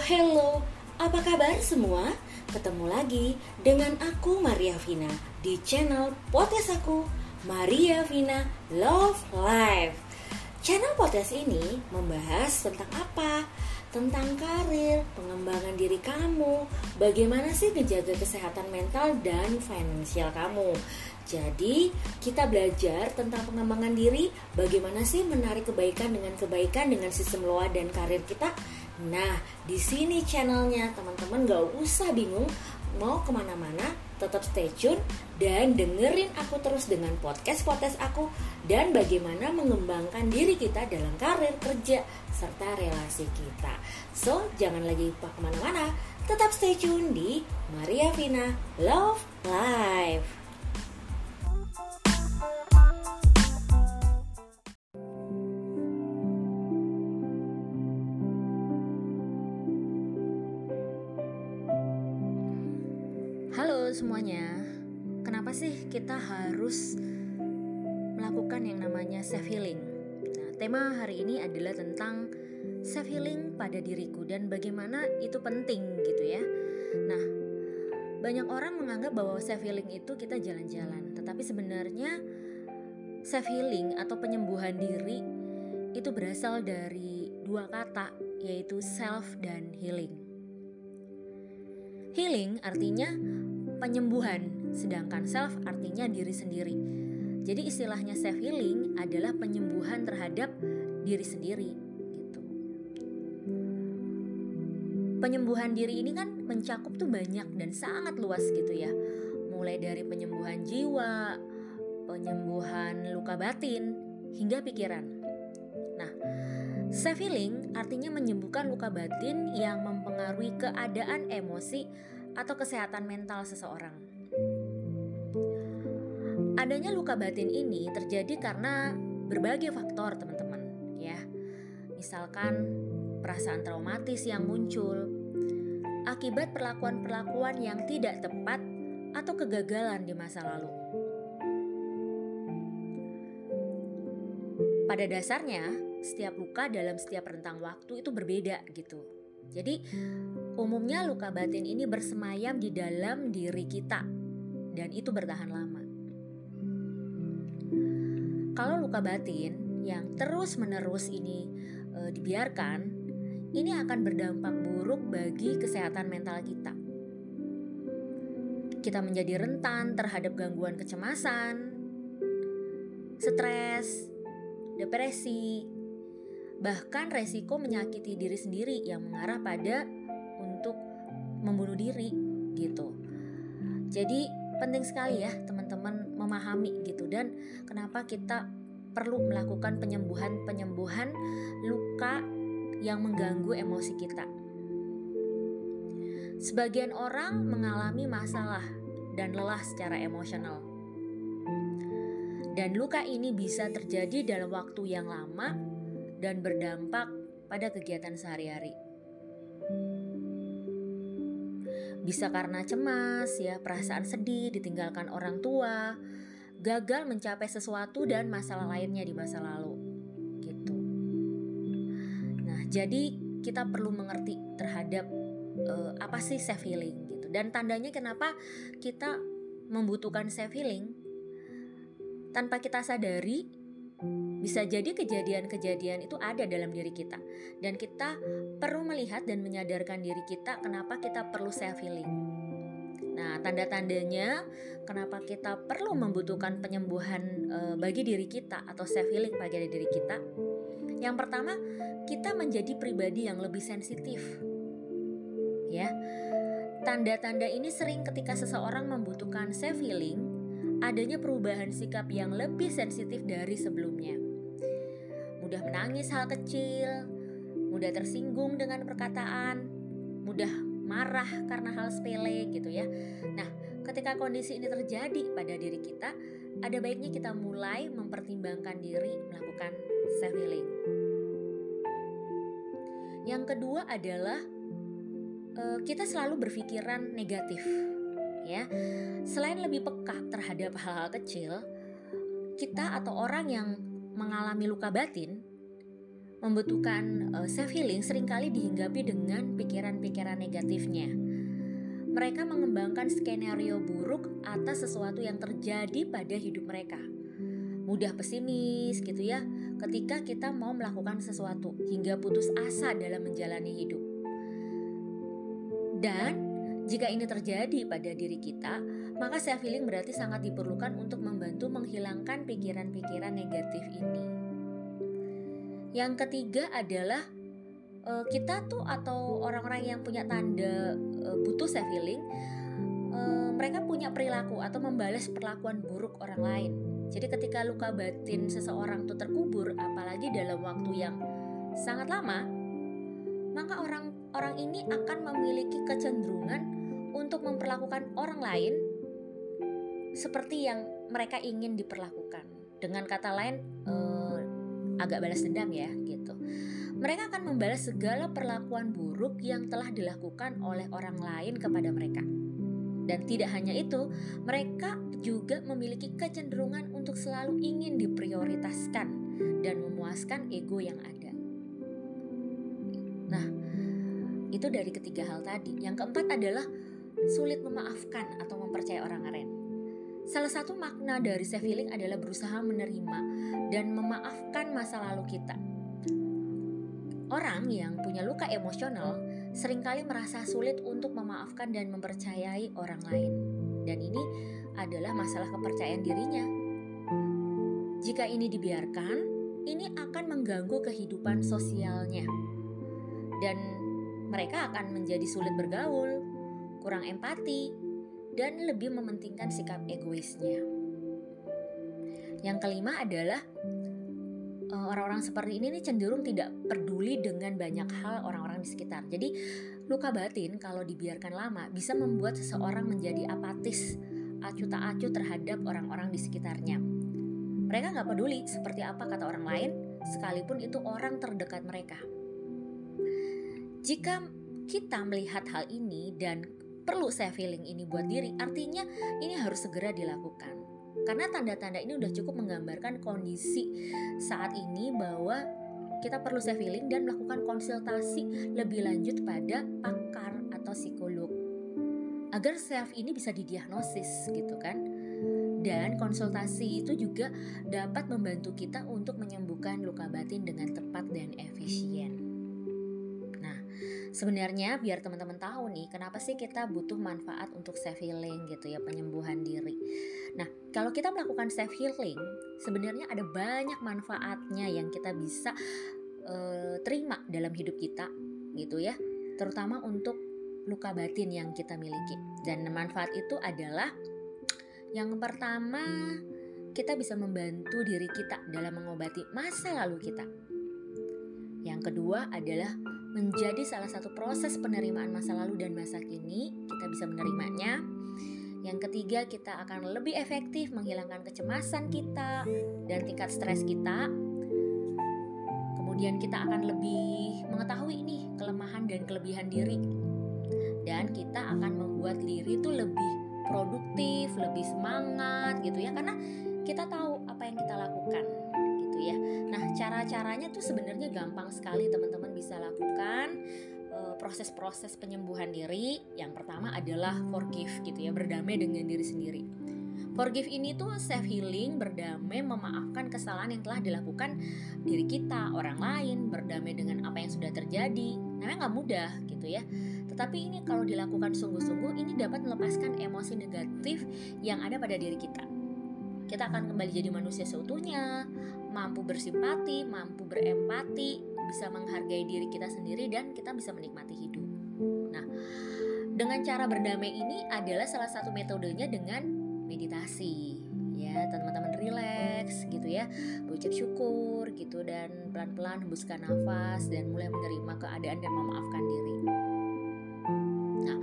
Hello. Apa kabar semua? Ketemu lagi dengan aku Maria Vina di channel podcast aku Maria Vina Love Life. Channel podcast ini membahas tentang apa? Tentang karir, pengembangan diri kamu, bagaimana sih menjaga kesehatan mental dan finansial kamu. Jadi, kita belajar tentang pengembangan diri, bagaimana sih menarik kebaikan dengan kebaikan dengan sistem loa dan karir kita Nah, di sini channelnya teman-teman gak usah bingung mau ke mana-mana, tetap stay tune dan dengerin aku terus dengan podcast-podcast aku dan bagaimana mengembangkan diri kita dalam karir kerja serta relasi kita. So, jangan lagi ke mana-mana, tetap stay tune di Maria Vina Love Life. Semuanya, kenapa sih kita harus melakukan yang namanya self healing? Nah, tema hari ini adalah tentang self healing pada diriku dan bagaimana itu penting gitu ya. Nah, banyak orang menganggap bahwa self healing itu kita jalan-jalan, tetapi sebenarnya self healing atau penyembuhan diri itu berasal dari dua kata yaitu self dan healing. Healing artinya penyembuhan, sedangkan self artinya diri sendiri. Jadi istilahnya self healing adalah penyembuhan terhadap diri sendiri gitu. Penyembuhan diri ini kan mencakup tuh banyak dan sangat luas gitu ya. Mulai dari penyembuhan jiwa, penyembuhan luka batin hingga pikiran. Nah, self healing artinya menyembuhkan luka batin yang mempengaruhi keadaan emosi atau kesehatan mental seseorang. Adanya luka batin ini terjadi karena berbagai faktor, teman-teman, ya. Misalkan perasaan traumatis yang muncul akibat perlakuan-perlakuan yang tidak tepat atau kegagalan di masa lalu. Pada dasarnya, setiap luka dalam setiap rentang waktu itu berbeda gitu. Jadi Umumnya luka batin ini bersemayam di dalam diri kita dan itu bertahan lama. Kalau luka batin yang terus-menerus ini e, dibiarkan, ini akan berdampak buruk bagi kesehatan mental kita. Kita menjadi rentan terhadap gangguan kecemasan, stres, depresi, bahkan resiko menyakiti diri sendiri yang mengarah pada membunuh diri gitu. Jadi penting sekali ya teman-teman memahami gitu dan kenapa kita perlu melakukan penyembuhan-penyembuhan luka yang mengganggu emosi kita. Sebagian orang mengalami masalah dan lelah secara emosional. Dan luka ini bisa terjadi dalam waktu yang lama dan berdampak pada kegiatan sehari-hari. Bisa karena cemas, ya, perasaan sedih, ditinggalkan orang tua, gagal mencapai sesuatu dan masalah lainnya di masa lalu. Gitu. Nah, jadi kita perlu mengerti terhadap uh, apa sih self healing gitu. Dan tandanya kenapa kita membutuhkan self healing tanpa kita sadari bisa jadi kejadian-kejadian itu ada dalam diri kita dan kita perlu melihat dan menyadarkan diri kita kenapa kita perlu self healing. Nah, tanda-tandanya kenapa kita perlu membutuhkan penyembuhan e, bagi diri kita atau self healing bagi diri kita. Yang pertama, kita menjadi pribadi yang lebih sensitif. Ya. Tanda-tanda ini sering ketika seseorang membutuhkan self healing, adanya perubahan sikap yang lebih sensitif dari sebelumnya mudah menangis hal kecil, mudah tersinggung dengan perkataan, mudah marah karena hal sepele gitu ya. Nah, ketika kondisi ini terjadi pada diri kita, ada baiknya kita mulai mempertimbangkan diri melakukan self healing. Yang kedua adalah uh, kita selalu berpikiran negatif ya. Selain lebih peka terhadap hal-hal kecil, kita atau orang yang mengalami luka batin membutuhkan uh, self healing sering kali dihinggapi dengan pikiran-pikiran negatifnya. Mereka mengembangkan skenario buruk atas sesuatu yang terjadi pada hidup mereka. Mudah pesimis gitu ya ketika kita mau melakukan sesuatu hingga putus asa dalam menjalani hidup. Dan jika ini terjadi pada diri kita, maka self healing berarti sangat diperlukan untuk membantu menghilangkan pikiran-pikiran negatif ini. Yang ketiga adalah uh, kita tuh atau orang-orang yang punya tanda uh, butuh self healing, uh, mereka punya perilaku atau membalas perlakuan buruk orang lain. Jadi ketika luka batin seseorang tuh terkubur, apalagi dalam waktu yang sangat lama, maka orang-orang ini akan memiliki kecenderungan untuk memperlakukan orang lain seperti yang mereka ingin diperlakukan. Dengan kata lain, eh, agak balas dendam ya, gitu. Mereka akan membalas segala perlakuan buruk yang telah dilakukan oleh orang lain kepada mereka. Dan tidak hanya itu, mereka juga memiliki kecenderungan untuk selalu ingin diprioritaskan dan memuaskan ego yang ada. Itu dari ketiga hal tadi. Yang keempat adalah sulit memaafkan atau mempercayai orang lain. Salah satu makna dari self healing adalah berusaha menerima dan memaafkan masa lalu kita. Orang yang punya luka emosional sering kali merasa sulit untuk memaafkan dan mempercayai orang lain. Dan ini adalah masalah kepercayaan dirinya. Jika ini dibiarkan, ini akan mengganggu kehidupan sosialnya. Dan mereka akan menjadi sulit bergaul, kurang empati, dan lebih mementingkan sikap egoisnya. Yang kelima adalah eh, orang-orang seperti ini nih cenderung tidak peduli dengan banyak hal orang-orang di sekitar. Jadi luka batin kalau dibiarkan lama bisa membuat seseorang menjadi apatis, acuh tak acuh terhadap orang-orang di sekitarnya. Mereka nggak peduli seperti apa kata orang lain, sekalipun itu orang terdekat mereka. Jika kita melihat hal ini dan perlu saya feeling ini buat diri, artinya ini harus segera dilakukan. Karena tanda-tanda ini udah cukup menggambarkan kondisi saat ini bahwa kita perlu self healing dan melakukan konsultasi lebih lanjut pada pakar atau psikolog agar self ini bisa didiagnosis gitu kan dan konsultasi itu juga dapat membantu kita untuk menyembuhkan luka batin dengan tepat dan efisien. Sebenarnya biar teman-teman tahu nih kenapa sih kita butuh manfaat untuk self healing gitu ya penyembuhan diri. Nah kalau kita melakukan self healing sebenarnya ada banyak manfaatnya yang kita bisa uh, terima dalam hidup kita gitu ya terutama untuk luka batin yang kita miliki dan manfaat itu adalah yang pertama kita bisa membantu diri kita dalam mengobati masa lalu kita. Yang kedua adalah menjadi salah satu proses penerimaan masa lalu dan masa kini, kita bisa menerimanya. Yang ketiga, kita akan lebih efektif menghilangkan kecemasan kita dan tingkat stres kita. Kemudian kita akan lebih mengetahui ini kelemahan dan kelebihan diri. Dan kita akan membuat diri itu lebih produktif, lebih semangat gitu ya karena kita tahu apa yang kita lakukan ya. Nah, cara-caranya tuh sebenarnya gampang sekali teman-teman bisa lakukan eh, proses-proses penyembuhan diri. Yang pertama adalah forgive gitu ya, berdamai dengan diri sendiri. Forgive ini tuh self healing, berdamai, memaafkan kesalahan yang telah dilakukan diri kita, orang lain, berdamai dengan apa yang sudah terjadi. Namanya nggak mudah gitu ya. Tetapi ini kalau dilakukan sungguh-sungguh, ini dapat melepaskan emosi negatif yang ada pada diri kita kita akan kembali jadi manusia seutuhnya, mampu bersimpati, mampu berempati, bisa menghargai diri kita sendiri dan kita bisa menikmati hidup. Nah, dengan cara berdamai ini adalah salah satu metodenya dengan meditasi. Ya, teman-teman rileks gitu ya, berucap syukur gitu dan pelan-pelan hembuskan nafas dan mulai menerima keadaan dan memaafkan diri. Nah,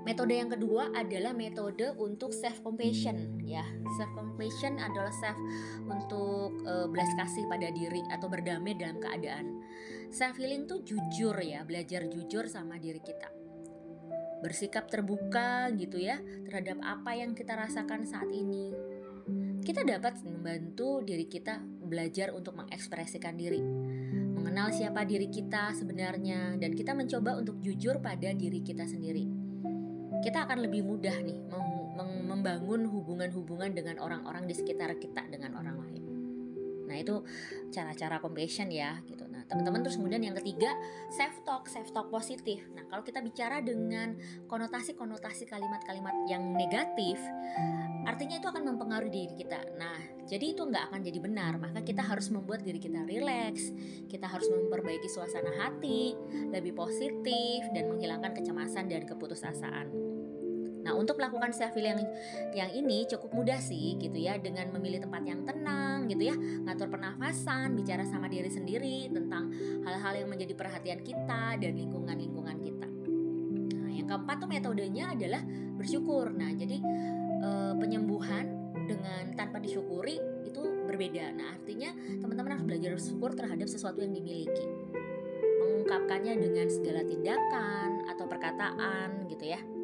Metode yang kedua adalah metode untuk self compassion ya. Self compassion adalah self untuk uh, belas kasih pada diri atau berdamai dalam keadaan. Self healing tuh jujur ya, belajar jujur sama diri kita. Bersikap terbuka gitu ya terhadap apa yang kita rasakan saat ini. Kita dapat membantu diri kita belajar untuk mengekspresikan diri, mengenal siapa diri kita sebenarnya dan kita mencoba untuk jujur pada diri kita sendiri. Kita akan lebih mudah nih membangun hubungan-hubungan dengan orang-orang di sekitar kita dengan orang lain. Nah, itu cara-cara compassion ya gitu. Nah, teman-teman terus kemudian yang ketiga, self talk, self talk positif. Nah, kalau kita bicara dengan konotasi-konotasi kalimat-kalimat yang negatif, artinya itu akan mempengaruhi diri kita. Nah, jadi itu nggak akan jadi benar. Maka kita harus membuat diri kita rileks, kita harus memperbaiki suasana hati, lebih positif dan menghilangkan kecemasan dan keputusasaan. Untuk melakukan self healing yang, yang ini cukup mudah sih gitu ya dengan memilih tempat yang tenang gitu ya, ngatur pernafasan, bicara sama diri sendiri tentang hal-hal yang menjadi perhatian kita dan lingkungan-lingkungan kita. Nah, yang keempat tuh metodenya adalah bersyukur. Nah, jadi e, penyembuhan dengan tanpa disyukuri itu berbeda. Nah, artinya teman-teman harus belajar bersyukur terhadap sesuatu yang dimiliki. Mengungkapkannya dengan segala tindakan atau perkataan gitu ya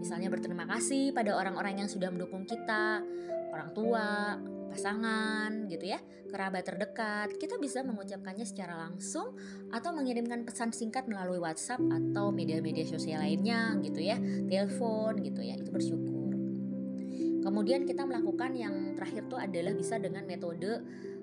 Misalnya berterima kasih pada orang-orang yang sudah mendukung kita, orang tua, pasangan gitu ya, kerabat terdekat. Kita bisa mengucapkannya secara langsung atau mengirimkan pesan singkat melalui WhatsApp atau media-media sosial lainnya gitu ya, telepon gitu ya, itu bersyukur. Kemudian kita melakukan yang terakhir tuh adalah bisa dengan metode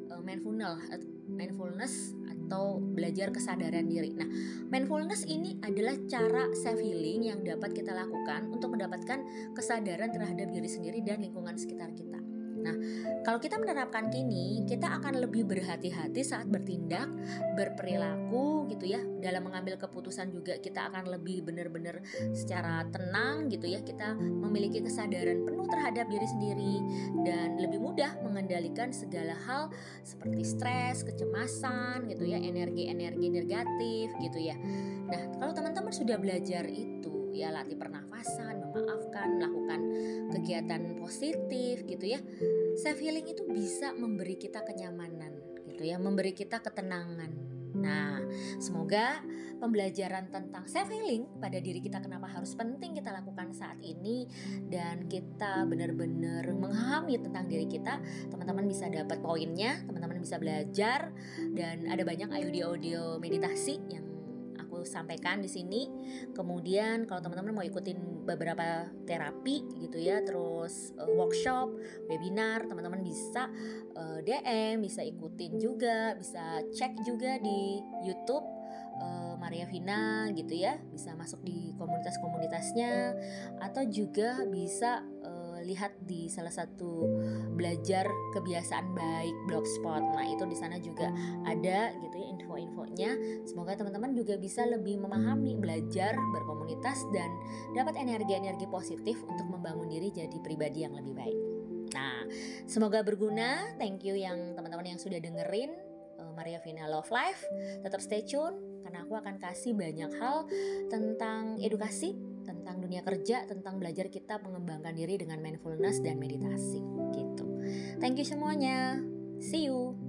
uh, mindfulness mindfulness atau belajar kesadaran diri. Nah, mindfulness ini adalah cara self healing yang dapat kita lakukan untuk mendapatkan kesadaran terhadap diri sendiri dan lingkungan sekitar kita. Nah, kalau kita menerapkan kini, kita akan lebih berhati-hati saat bertindak, berperilaku gitu ya. Dalam mengambil keputusan juga kita akan lebih benar-benar secara tenang gitu ya. Kita memiliki kesadaran penuh terhadap diri sendiri dan lebih mudah mengendalikan segala hal seperti stres, kecemasan gitu ya, energi-energi negatif gitu ya. Nah, kalau teman-teman sudah belajar itu ya latih pernafasan, memaafkan, melakukan kegiatan positif gitu ya. Self healing itu bisa memberi kita kenyamanan gitu ya, memberi kita ketenangan. Nah, semoga pembelajaran tentang self healing pada diri kita kenapa harus penting kita lakukan saat ini dan kita benar-benar memahami tentang diri kita, teman-teman bisa dapat poinnya, teman-teman bisa belajar dan ada banyak audio-audio meditasi yang sampaikan di sini. Kemudian kalau teman-teman mau ikutin beberapa terapi gitu ya, terus uh, workshop, webinar, teman-teman bisa uh, eh, DM, bisa ikutin juga, bisa cek juga di YouTube uh, Maria Vina gitu ya, bisa masuk di komunitas-komunitasnya atau juga bisa uh, lihat di salah satu belajar kebiasaan baik blogspot. Nah itu di sana juga ada gitu ya info-infonya. Semoga teman-teman juga bisa lebih memahami, belajar, berkomunitas dan dapat energi-energi positif untuk membangun diri jadi pribadi yang lebih baik. Nah semoga berguna. Thank you yang teman-teman yang sudah dengerin eh, Maria Vina Love Life. Tetap stay tune karena aku akan kasih banyak hal tentang edukasi tentang dunia kerja, tentang belajar kita mengembangkan diri dengan mindfulness dan meditasi gitu. Thank you semuanya. See you.